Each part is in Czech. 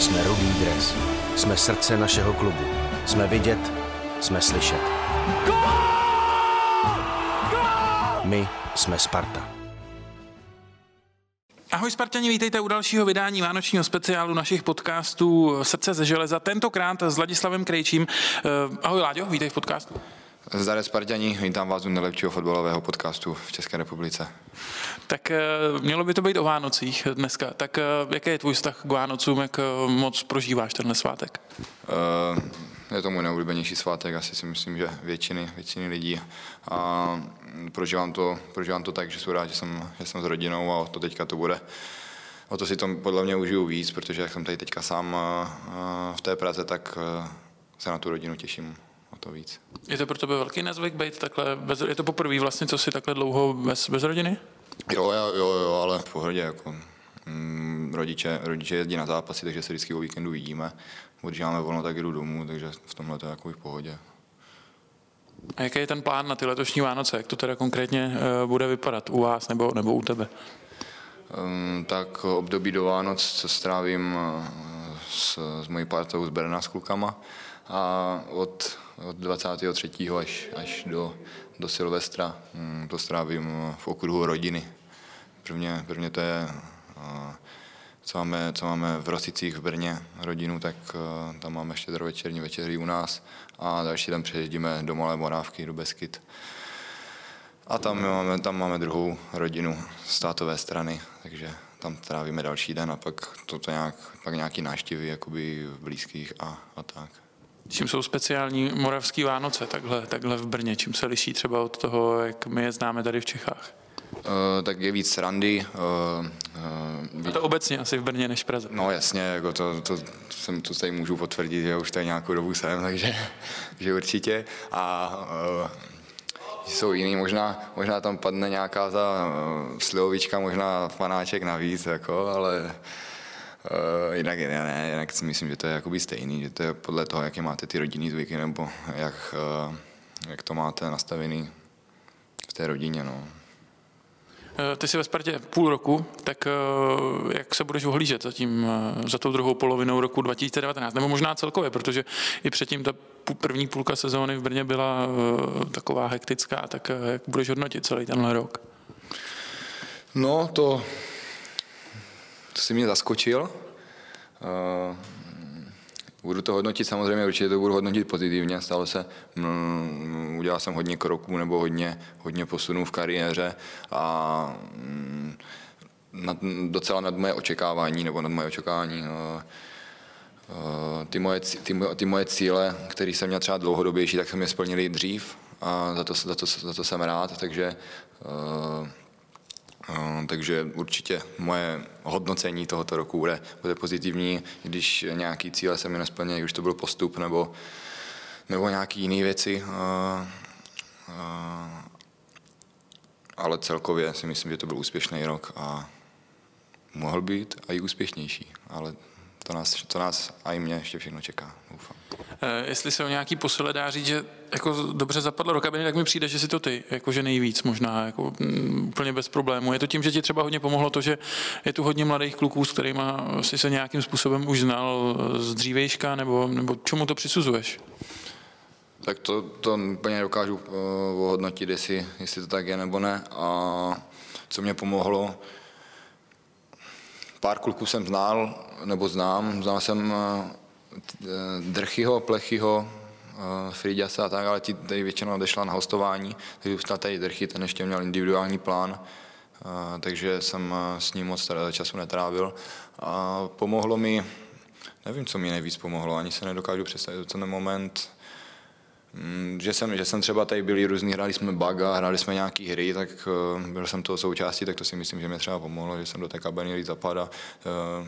Jsme rudý dres. Jsme srdce našeho klubu. Jsme vidět, jsme slyšet. My jsme Sparta. Ahoj Spartani, vítejte u dalšího vydání vánočního speciálu našich podcastů Srdce ze železa, tentokrát s Ladislavem Krejčím. Eh, Ahoj Láďo, vítej v podcastu. Zdare Spartani, vítám vás u nejlepšího fotbalového podcastu v České republice. Tak eh, mělo by to být o Vánocích dneska. Tak eh, jaký je tvůj vztah k Vánocům, jak moc prožíváš tenhle svátek? Je to můj nejoblíbenější svátek, asi si myslím, že většiny, většiny lidí. A prožívám to, prožívám to tak, že jsem rád, že jsem, že jsem s rodinou a to teďka to bude. O to si to podle mě užiju víc, protože jak jsem tady teďka sám v té Praze, tak se na tu rodinu těším to víc. Je to pro tebe velký nezvyk být takhle, bez, je to poprvé vlastně, co jsi takhle dlouho bez, bez rodiny? Jo, jo, jo, jo, ale v pohodě, jako mm, rodiče, rodiče jezdí na zápasy, takže se vždycky o víkendu vidíme. Když máme volno, tak jdu domů, takže v tomhle to je jako v pohodě. A jaký je ten plán na ty letošní Vánoce? Jak to teda konkrétně uh, bude vypadat u vás nebo, nebo u tebe? Um, tak období do Vánoc se strávím uh, s, s mojí partou z Berna s klukama a od, od 23. až, až do, do Silvestra um, to strávím v okruhu rodiny. Prvně, prvně to je co máme, co máme v Rosicích v Brně rodinu, tak tam máme štědrovečerní večeří u nás a další den přejezdíme do Malé Morávky, do Beskyt. A tam máme, tam máme druhou rodinu státové strany, takže tam trávíme další den a pak to, to nějak, pak nějaký náštěvy jakoby blízkých a, a tak. Čím jsou speciální moravský Vánoce takhle, takhle v Brně? Čím se liší třeba od toho, jak my je známe tady v Čechách? Uh, tak je víc srandy. Uh, uh, a to obecně asi v Brně než v Praze. No jasně, jako to, to, jsem, to tady můžu potvrdit, že už tady nějakou dobu jsem, takže že určitě. A uh, jsou jiný, možná, možná tam padne nějaká ta uh, slivovička, možná fanáček navíc, jako, ale Uh, jinak, ne, ne, jinak si myslím, že to je jakoby stejný, že to je podle toho, jaké máte ty rodinný zvyky, nebo jak, uh, jak to máte nastavený v té rodině. No. Eh, ty jsi ve Spartě půl roku, tak eh, jak se budeš ohlížet za, tím, eh, za tou druhou polovinou roku 2019, nebo možná celkově, protože i předtím ta první půlka sezóny v Brně byla taková hektická, tak jak budeš hodnotit celý tenhle rok? No, to, to si mě zaskočil. Budu to hodnotit samozřejmě, určitě to budu hodnotit pozitivně. Stalo se, mm, udělal jsem hodně kroků nebo hodně, hodně posunů v kariéře a mm, nad, docela nad moje očekávání nebo nad moje očekávání. Uh, ty moje, ty, ty moje cíle, které jsem měl třeba dlouhodobější, tak jsem je splnili dřív a za to, za to, za to jsem rád, takže uh, takže určitě moje hodnocení tohoto roku bude, bude pozitivní, když nějaký cíle se mi nesplní, už to byl postup nebo, nebo nějaké jiné věci. Ale celkově si myslím, že to byl úspěšný rok a mohl být a i úspěšnější, ale to nás, to nás a i mě ještě všechno čeká, doufám. Eh, jestli se o nějaký posile dá říct, že jako dobře zapadlo do kabiny, tak mi přijde, že si to ty, jakože nejvíc možná, jako mm, úplně bez problému. Je to tím, že ti třeba hodně pomohlo to, že je tu hodně mladých kluků, s kterými si se nějakým způsobem už znal z dřívejška, nebo, nebo čemu to přisuzuješ? Tak to, to úplně dokážu uh, ohodnotit, jestli, jestli to tak je nebo ne. A co mě pomohlo, pár kluků jsem znal, nebo znám, znal jsem uh, Drchyho, Plechyho, eh, Fridiasa a tak, ale ti tady většinou odešla na hostování, takže už tady Drchy, ten ještě měl individuální plán, eh, takže jsem eh, s ním moc času netrávil. A pomohlo mi, nevím, co mi nejvíc pomohlo, ani se nedokážu představit ten moment, že jsem, že jsem třeba tady byli různý, hráli jsme baga, hráli jsme nějaké hry, tak byl jsem toho součástí, tak to si myslím, že mě třeba pomohlo, že jsem do té kabiny líp zapadá.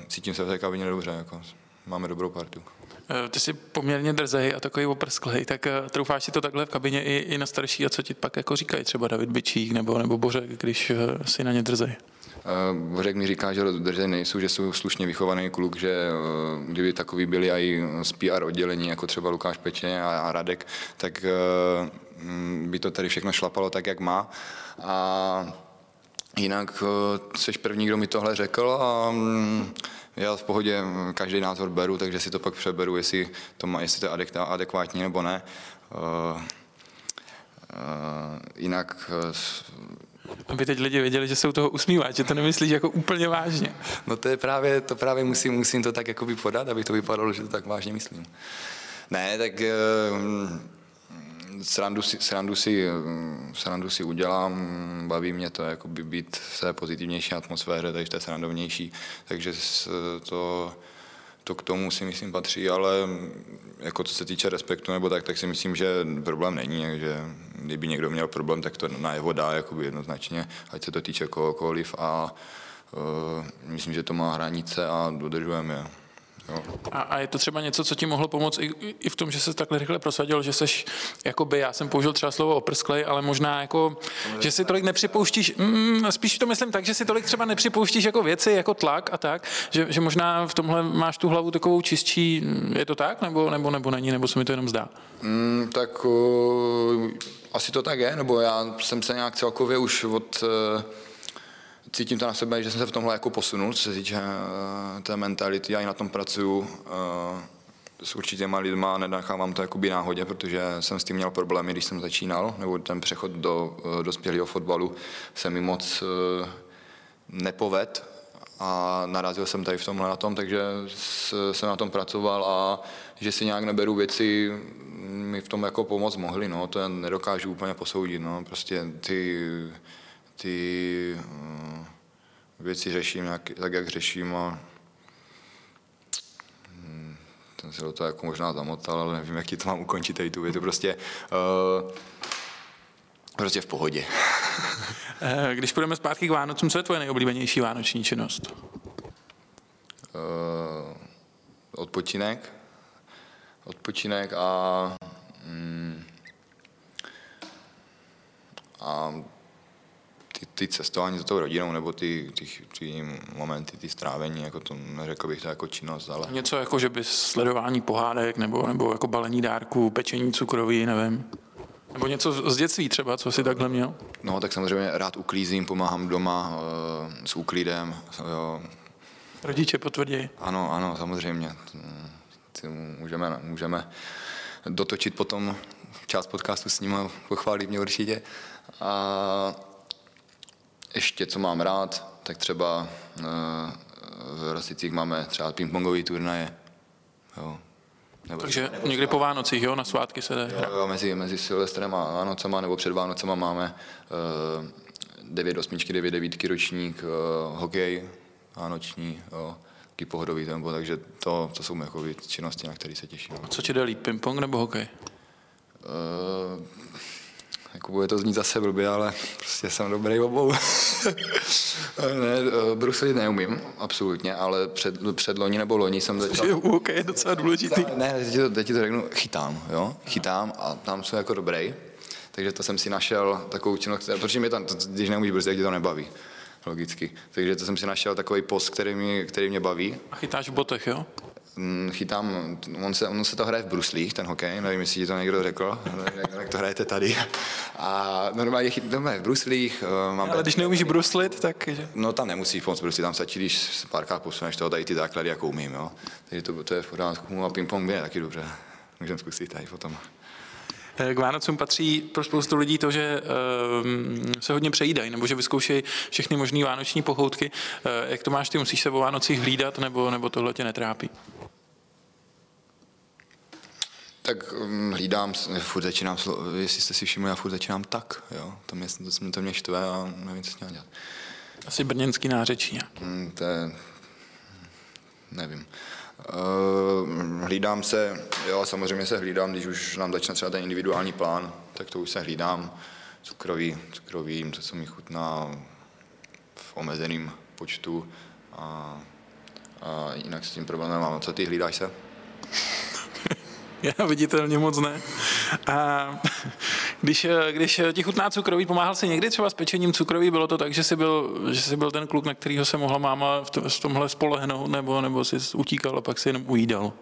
Cítím se v té kabině dobře. Jako máme dobrou partu. Eh, ty jsi poměrně drzej a takový oprsklej, tak eh, troufáš si to takhle v kabině i, i na starší a co ti pak jako říkají třeba David Byčík nebo, nebo Bořek, když eh, si na ně drzej? Bořek mi říká, že drzej nejsou, že jsou slušně vychovaný kluk, že kdyby takový byli i z PR oddělení, jako třeba Lukáš Pečně a Radek, tak mm, by to tady všechno šlapalo tak, jak má. A jinak jsi první, kdo mi tohle řekl a mm, já v pohodě každý názor beru, takže si to pak přeberu, jestli to, má, jestli to je adekvátní nebo ne. Uh, uh, jinak aby teď lidi věděli, že se u toho usmíváš, že to nemyslíš jako úplně vážně. No to je právě, to právě musím, musím to tak jakoby podat, aby to vypadalo, že to tak vážně myslím. Ne, tak srandu si, srandu si, srandu si udělám, baví mě to jako by být v té pozitivnější atmosféře, takže to je srandovnější, takže to, to k tomu si myslím patří, ale jako co se týče respektu nebo tak, tak si myslím, že problém není, že kdyby někdo měl problém, tak to na jeho dá jakoby jednoznačně, ať se to týče kohokoliv a uh, myslím, že to má hranice a dodržujeme je. A, a je to třeba něco, co ti mohlo pomoct i, i v tom, že se takhle rychle prosadil, že seš, jakoby, já jsem použil třeba slovo oprsklej, ale možná jako, že si tolik nepřipouštíš, mm, spíš to myslím tak, že si tolik třeba nepřipouštíš jako věci, jako tlak a tak, že, že možná v tomhle máš tu hlavu takovou čistší, je to tak, nebo, nebo, nebo není, nebo se mi to jenom zdá? Mm, tak uh, asi to tak je, nebo já jsem se nějak celkově už od uh, cítím to na sebe, že jsem se v tomhle jako posunul, co se týče uh, té mentality, já i na tom pracuju uh, s určitěma lidma, nenechávám to jakoby náhodě, protože jsem s tím měl problémy, když jsem začínal, nebo ten přechod do uh, dospělého fotbalu se mi moc nepoved a narazil jsem tady v tomhle na tom, takže jsem na tom pracoval a že si nějak neberu věci, mi v tom jako pomoct mohli, no, to já nedokážu úplně posoudit, no, prostě ty ty uh, věci řeším jak, tak, jak řeším a hm, ten se do toho jako možná zamotal, ale nevím, jak ti to mám ukončit tady tu větu. Prostě, uh, prostě v pohodě. Eh, když půjdeme zpátky k Vánocům, co je tvoje nejoblíbenější vánoční činnost? Uh, odpočinek. Odpočinek a, mm, a ty, ty cestování za tou rodinou nebo ty, ty, ty momenty, ty strávení, jako to neřekl bych to jako činnost, ale... Něco jako, že by sledování pohádek nebo, nebo jako balení dárků, pečení cukroví, nevím. Nebo něco z dětství třeba, co jsi takhle měl? No, tak samozřejmě rád uklízím, pomáhám doma e, s úklidem. Jo. Rodiče potvrdí? Ano, ano, samozřejmě. Ty můžeme, můžeme dotočit potom část podcastu s ním a pochválit mě určitě. A ještě, co mám rád, tak třeba uh, v Rosticích máme třeba pingpongové turnaje. Jo. Nebo Takže nebo někdy po Vánocích, jo, na svátky se jde. Jo, jo, mezi, mezi Silvestrem a Vánocema nebo před Vánocema máme uh, 9 osmičky, 9 devítky ročník, uh, hokej vánoční, jo, taky pohodový tempo, takže to, to jsou jako činnosti, na které se těším. A co ti jde líp, ping-pong nebo hokej? Uh, jako bude to znít zase blbě, ale prostě jsem dobrý obou. ne, eh, bruslit neumím, absolutně, ale před, před loni nebo loni jsem začal... Je OK, je docela důležitý. Ne, teď ti to, teď to řeknu, chytám, jo, chytám a tam jsem jako dobrý. Takže to jsem si našel takovou činnost, protože mě tam, když neumíš brzdit, tak ti to nebaví logicky. Takže to jsem si našel takový post, který, mi, který mě baví. A chytáš v botech, jo? Mm, chytám, on se, on se to hraje v bruslích, ten hokej, nevím, jestli ti to někdo řekl, jak to hrajete tady. A normálně chytáme v bruslích. Eh, mám Ale když neumíš bruslit, tak... No tam nemusíš pomoct bruslit, tam stačí, když párkrát posuneš toho, tady ty základy, jako umím, jo. Takže to, to je v pořádku, a ping-pong je taky dobře. Můžeme zkusit tady potom. K Vánocům patří pro spoustu lidí to, že ehm, se hodně přejídají, nebo že vyzkoušejí všechny možné vánoční pochoutky. Eh, jak to máš ty, musíš se o Vánocích hlídat, nebo, nebo tohle tě netrápí? Tak um, hlídám, furt začínám, jestli jste si všimli, já furt začínám tak, jo. To mě, to, to mě štve a nevím, co s dělat. Asi brněnský nářečí. Mm, to je, nevím. Uh, hlídám se, jo, samozřejmě se hlídám, když už nám začne třeba ten individuální plán, tak to už se hlídám. Cukrový, cukrový, to, co mi chutná v omezeném počtu a, a jinak s tím problémem mám. Co ty hlídáš se? Já viditelně moc ne. A když, když ti chutná cukroví, pomáhal si někdy třeba s pečením cukroví? Bylo to tak, že jsi byl, že jsi byl ten kluk, na kterého se mohla máma v, to, v tomhle spolehnout, nebo, nebo jsi utíkal a pak si jenom ujídal?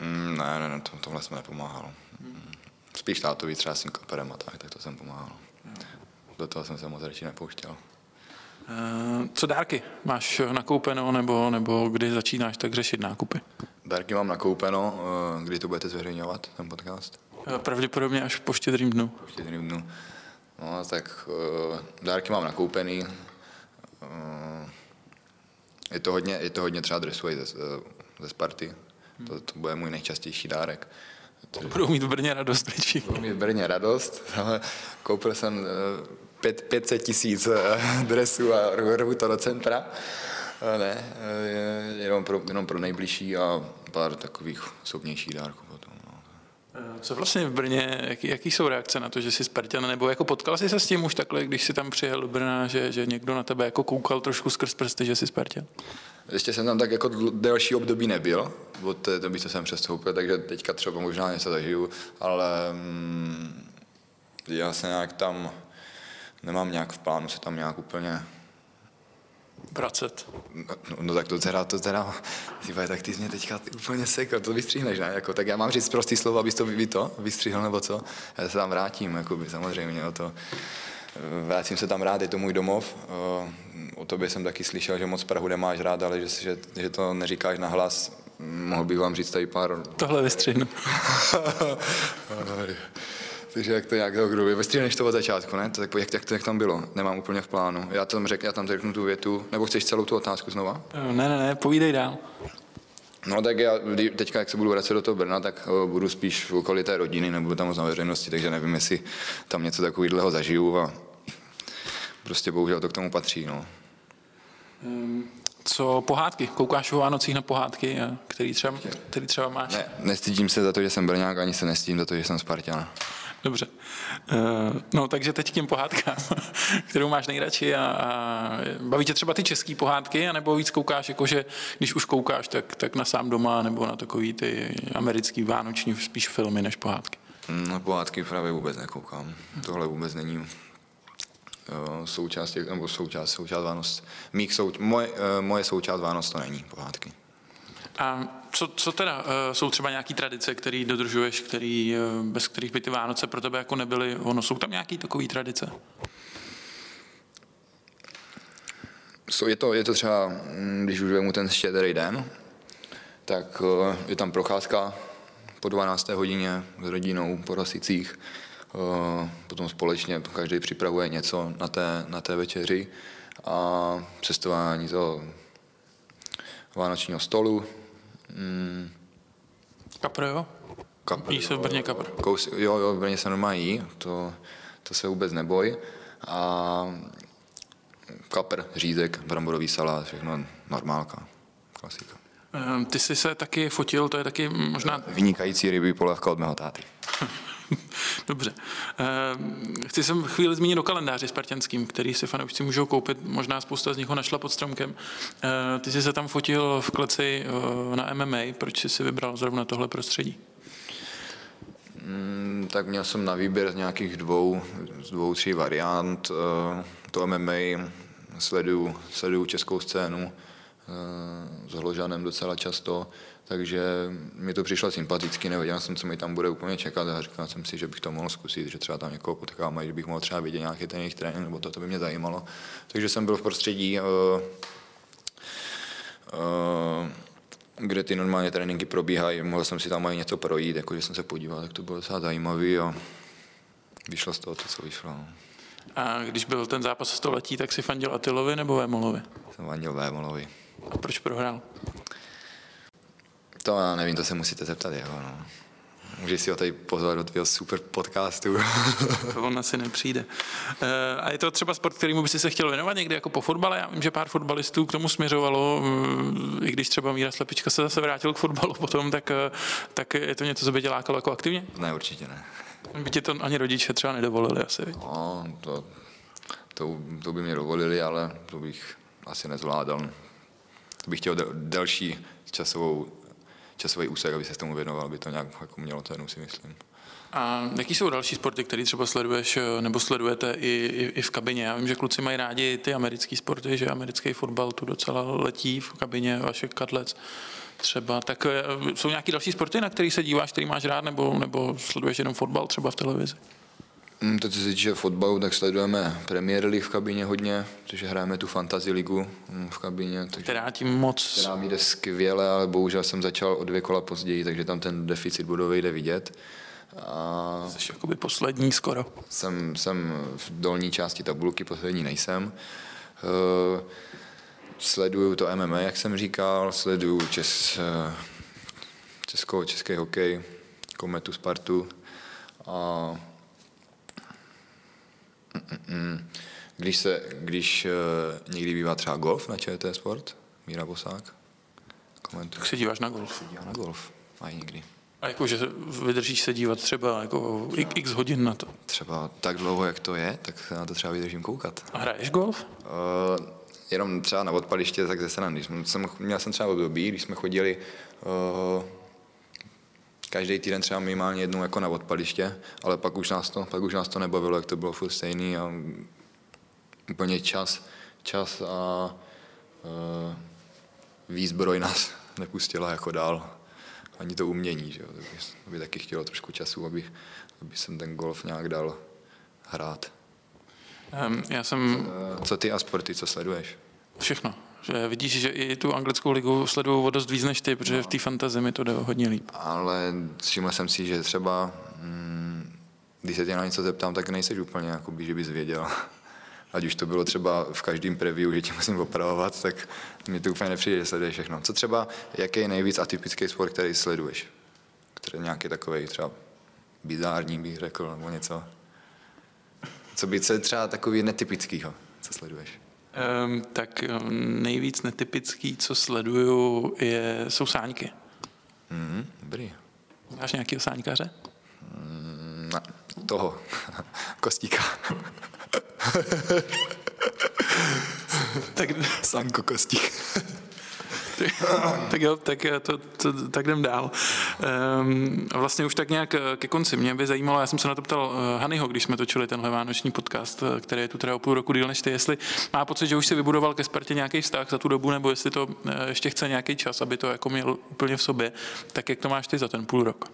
Mm, ne, ne, ne, to, tohle jsme nepomáhal. Spíš tátovi třeba s tím koperem a tak, tak to jsem pomáhal. Do toho jsem se moc radši nepouštěl. Eh, Co dárky? Máš nakoupeno nebo, nebo kdy začínáš tak řešit nákupy? Dárky mám nakoupeno, eh, kdy to budete zveřejňovat, ten podcast? Eh, Pravděpodobně až po štědrým dnu. čtyři dnů. No, tak uh, dárky mám nakoupený. Uh, je, to hodně, je to hodně třeba dresů ze, ze Sparty. To, to bude můj nejčastější dárek. Budou mít v Brně radost větší. Budu mít v Brně radost. Koupil jsem pět, 500 tisíc dresů a rvu to do centra. Ne, jenom pro, jenom pro nejbližší a pár takových osobnějších dárků potom. Eh, Co vlastně v Brně, jaký, jaký jsou reakce na to, že jsi Spartan, nebo jako potkal jsi se s tím už takhle, když jsi tam přijel do Brna, že, že někdo na tebe jako koukal trošku skrz prsty, že jsi Spartan? Ještě jsem tam tak jako delší období nebyl, od té doby, co jsem přestoupil, takže teďka třeba možná něco zažiju, ale mm, já se nějak tam, nemám nějak v plánu se tam nějak úplně, Vracet. no, no tak to teda, to teda, ty vole, tak ty jsi mě teďka ty úplně sekl, to vystříhneš, ne? Jako, tak já mám říct prostý slovo, abys to vy to vystřihl, nebo co? Já se tam vrátím, jakoby, samozřejmě, o to. Vrátím se tam rád, je to můj domov. O tobě jsem taky slyšel, že moc Prahu nemáš rád, ale že, že, že to neříkáš na hlas. Mohl bych vám říct tady pár... Tohle vystřihnu. Takže jak to nějak grubě. Vystříhneš to od začátku, ne? To tak, jak, jak, to, jak tam bylo? Nemám úplně v plánu. Já tam, řek, já tam řeknu tu větu. Nebo chceš celou tu otázku znova? Eh, Ne, ne, ne, povídej dál. No tak já teďka, jak se budu vracet do toho Brna, tak eh, budu spíš v okolí té rodiny, nebudu tam moc na veřejnosti, takže nevím, jestli tam něco takového zažiju a prostě bohužel to k tomu patří. No. Co pohádky? Koukáš o Vánocích na pohádky, eh, který třeba, který třeba máš? Ne, nestydím se za to, že jsem Brňák, ani se nestydím za to, že jsem Spartan. Dobře. Eh, No, takže teď k těm pohádkám, kterou máš nejradši a, a baví tě třeba ty české pohádky, anebo víc koukáš, jakože když už koukáš, tak, tak na sám doma, nebo na takový ty americký vánoční spíš filmy než pohádky. Na pohádky právě vůbec nekoukám. Tohle vůbec není eh, součást, nebo součást, součást Vánoc. Mých sou, moje, eh, moje součást Vánoc to není, pohádky. A co, co teda eh, jsou třeba nějaké tradice, které dodržuješ, který, eh, bez kterých by ty Vánoce pro tebe jako nebyly? Ono, jsou tam nějaké takové tradice? Je, to, je to třeba, mm, když už vemu ten štědrý den, tak eh, je tam procházka po 12. hodině s rodinou po Rosicích. Eh, Potom společně každý připravuje něco na té, na té večeři a cestování toho vánočního stolu. Mm, Kapr, jo? kapr, Jí se v Brně kapr. Kous, jo, jo, v Brně se normálně jí, to, to se vůbec neboj. A kapr, řízek, bramborový salát, všechno normálka, klasika. Eh, Ty jsi se taky fotil, to je taky možná Vynikající ryby polévka od mého táty. Dobře. Eh, Chci jsem chvíli zmínit o kalendáři spartanským, který si fanoušci můžou koupit. Možná spousta z nich ho našla pod stromkem. Eh, Ty jsi se tam fotil v kleci eh, na MMA. Proč jsi si vybral zrovna tohle prostředí? Mm, tak měl jsem na výběr z nějakých dvou, z dvou, tří variant. To MMA sleduju, sleduju českou scénu s Hložanem docela často, takže mi to přišlo sympaticky, nevěděl jsem, co mi tam bude úplně čekat a říkal jsem si, že bych to mohl zkusit, že třeba tam někoho potkám a že bych mohl třeba vidět nějaký ten jejich trénink, nebo to, to by mě zajímalo. Takže jsem byl v prostředí, eh, eh, kde ty normálně tréninky probíhají, mohl jsem si tam i něco projít, jakože jsem se podíval, tak to bylo docela zajímavý a vyšlo z toho to, co vyšlo. no. A když byl ten zápas století, tak si fandil Atilovi nebo Vémolovi? Jsem vandil Vémolovi. A proč prohrál? To já nevím, to se musíte zeptat jeho. No. Můžeš si ho tady pozvat do tvého super podcastu. To on asi nepřijde. Eh, A je to třeba sport, kterýmu by si se chtěl věnovat někdy jako po fotbale? Já vím, že pár fotbalistů k tomu směřovalo, mm, i když třeba Míra Slepička se zase vrátil k fotbalu potom, tak, eh, tak je to něco, co by tě lákalo jako aktivně? ne, určitě ne. By ti to ani rodiče třeba nedovolili asi. viď? No, to, to, to by mě dovolili, ale to bych asi nezvládal. To bych chtěl del, delší časovou, časový úsek, aby se tomu věnoval, aby to nějak jako mělo cenu, si myslím. A jaký jsou další sporty, které třeba sleduješ eh, nebo sledujete i, i, i v kabině? Já vím, že kluci mají rádi ty americké sporty, že americký fotbal tu docela letí v kabině, vaše kadlec třeba. Tak eh, jsou nějaké další sporty, na který se díváš, který máš rád, nebo, nebo sleduješ jenom fotbal třeba v televizi? Mm, Teď co se týče fotbalu, tak sledujeme Premier League v kabině hodně, protože hrajeme tu Fantasy ligu mm, v kabině, takže Která tím moc... která mi jde skvěle, ale bohužel jsem začal o dvě kola později, takže tam ten deficit bodový jde vidět. A Jsi jakoby poslední skoro. jsem, jsem v dolní části tabulky, poslední nejsem. Eh, Sleduju to MMA, jak jsem říkal, sleduju čes, eh, českou, český hokej, Kometu, Spartu. A. když, se, když eh, někdy bývá třeba golf na ČT Sport, Míra Bosák, komentuje. Tak se díváš na golf. Dívá na golf, mají někdy. A jakože vydržíš se dívat třeba jako x x hodin na to. Třeba tak dlouho, jak to je, tak se na to třeba vydržím koukat. A hraješ golf? Uh, jenom třeba na odpaliště, tak ze srandy. Jsem, měl jsem třeba období, když jsme chodili uh, každý týden třeba minimálně jednou jako na odpaliště, ale pak už nás to, pak už nás to nebavilo, jak to bylo furt stejný a úplně čas, čas a uh, výzbroj nás nepustila jako dál. Ani to umění, že jo. To by, to by taky chtělo trošku času, aby, aby jsem ten golf nějak dal hrát. Um, já jsem Co ty a sporty, co sleduješ? všechno. Vidíš, že i tu anglickou ligu sleduju o dost víc než ty, protože v té fantazi mi to jde hodně líp. Ale všiml jsem si, že třeba, mm, když se tě na něco zeptám, tak nejseš úplně, jakoby, že bys věděl. Ať už to bylo třeba v každém preview, že tě musím opravovat, tak mi to úplně nepřijde, že sleduješ všechno. Co třeba, jaký je nejvíc atypický sport, který sleduješ? Který nějaký takový třeba bizární, bych řekl, nebo něco? Co by, je třeba takový netypickýho, co sleduješ? Um, tak um, nejvíc netypický, co sleduju, je, jsou sáňky. Mhm, dobrý. Máš nějakého sáňkaře? Mm, Ne, toho, Kostíka. Tak, Sanko Kostík. tak jo, tak, eh, to, to, tak jdem dál. Um, vlastně už tak nějak eh, ke konci. Mě by zajímalo, já jsem se na to ptal uh, Hanyho, když jsme točili tenhle vánoční podcast, eh, který je tu teda o půl roku díl než ty, jestli má pocit, že už si vybudoval ke Spartě nějaký vztah za tu dobu, nebo jestli to ještě chce nějaký čas, aby to jako měl úplně v sobě. Tak jak to máš ty za ten půl rok?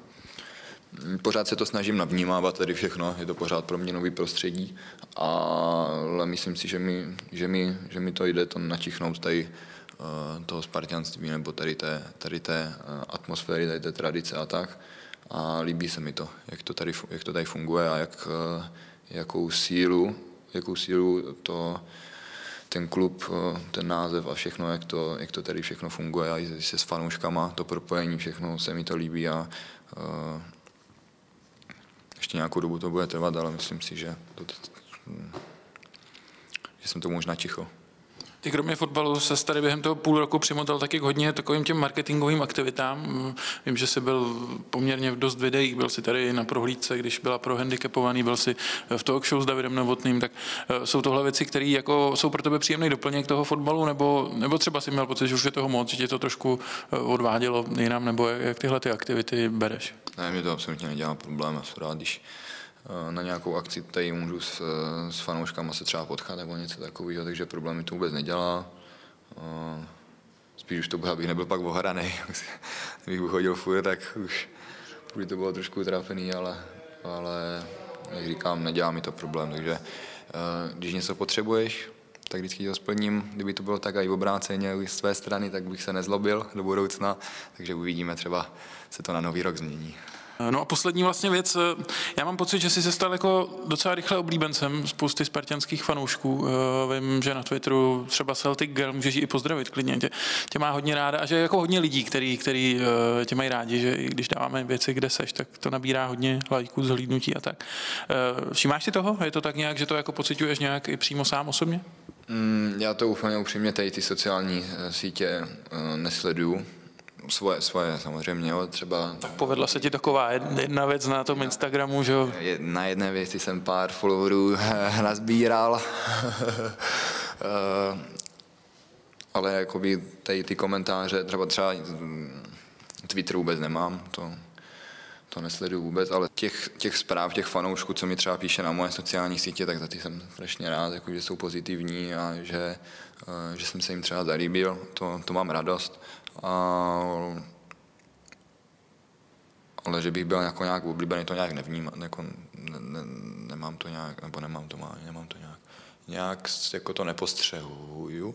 Pořád se to snažím navnímávat tady všechno, je to pořád pro mě nový prostředí, ale myslím si, že mi, že mi, že mi to jde to načichnout tady eh, toho spartianství nebo tady té, tady té eh, atmosféry, tady té tradice a tak. A líbí se mi to, jak to tady, jak to tady funguje a jak, eh, jakou sílu, jakou sílu to, ten klub, eh, ten název a všechno, jak to, jak to tady všechno funguje a i se s fanouškama, to propojení, všechno se mi to líbí a eh, ještě nějakou dobu to bude trvat, ale myslím si, že, to, že jsem to možná ticho. Ty kromě fotbalu se tady během toho půl roku přimotal taky k hodně takovým těm marketingovým aktivitám. Vím, že jsi byl poměrně v dost videích, byl si tady na prohlídce, když byla pro handicapovaný, byl si v talk show s Davidem Novotným, tak eh, jsou tohle věci, které jako jsou pro tebe příjemný doplněk toho fotbalu, nebo, nebo třeba si měl pocit, že už je toho moc, že tě to trošku eh, odvádělo jinam, nebo jak, jak tyhle ty aktivity bereš? Ne, mě to absolutně nedělá problém, já jsem rád, když na nějakou akci tady můžu s, eh, s fanouškama se třeba potkat nebo něco takového, takže problém mi to vůbec nedělá. Eh, Spíš už to bude, abych nebyl pak ohraný. Kdybych chodil furt, tak už by to bylo trošku trápený, ale, ale jak říkám, nedělá mi to problém, takže eh, když něco potřebuješ, tak vždycky to splním. Kdyby to bylo tak i obráceně z své strany, tak bych se nezlobil do budoucna, takže uvidíme, třeba se to na nový rok změní. No a poslední vlastně věc, eh, já mám pocit, že jsi se stal jako docela rychle oblíbencem spousty spartianských fanoušků. Eh, Vím, že na Twitteru třeba Celtic Girl můžeš i pozdravit klidně, tě, tě má hodně ráda a že je jako hodně lidí, který, který eh, tě mají rádi, že i když dáváme věci, kde seš, tak to nabírá hodně lajků, zhlídnutí a tak. Všimáš si toho? Je to tak nějak, že to jako pocituješ nějak i přímo sám osobně? Mm, já to úplně upřímně tady ty sociální sítě nesleduju. Svoje, svoje samozřejmě, jo, třeba Povedla se ti taková jedna věc na tom Instagramu, že jo? Na jedné věci jsem pár followerů nazbíral. Eh, Ale jakoby tady ty komentáře, třeba třeba mm, Twitter vůbec nemám, to, to nesleduju vůbec, ale těch, těch zpráv, těch fanoušků, co mi třeba píše na moje sociální sítě, tak za ty jsem strašně rád, jako, že jsou pozitivní a že, eh, že jsem se jim třeba zalíbil, to, to mám radost. A ale že bych byl jako nějak oblíbený, to nějak nevnímám, jako ne, ne, nemám mám to nějak, nebo nemám to, má, nemám to nějak, nějak jako to nepostřehuju,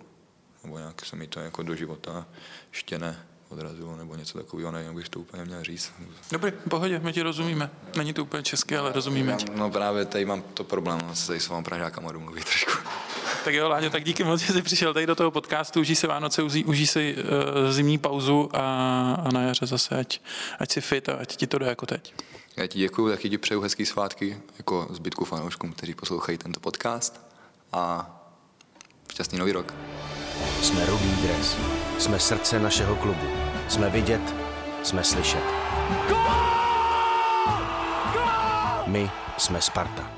nebo nějak se mi to jako do života ještě ne odrazilo, nebo něco takového, nevím, bych to úplně měl říct. Dobrý, v pohodě, my ti rozumíme. Není to úplně česky, ale rozumíme ti. No právě tady mám to problém, se tady s vámi Pražákama domluvit trošku. Tak jo, Láďo, tak díky moc, že jsi přišel tady do toho podcastu, užij si Vánoce, užij, užij si uh, zimní pauzu a, a na jaře zase, ať, ať si fit a ať ti to jde jako teď. Já ti děkuji, taky ti přeju hezký svátky, jako zbytku fanouškům, kteří poslouchají tento podcast a šťastný nový rok. Jsme Rudý dres. Jsme srdce našeho klubu. Jsme vidět, jsme slyšet. My jsme Sparta.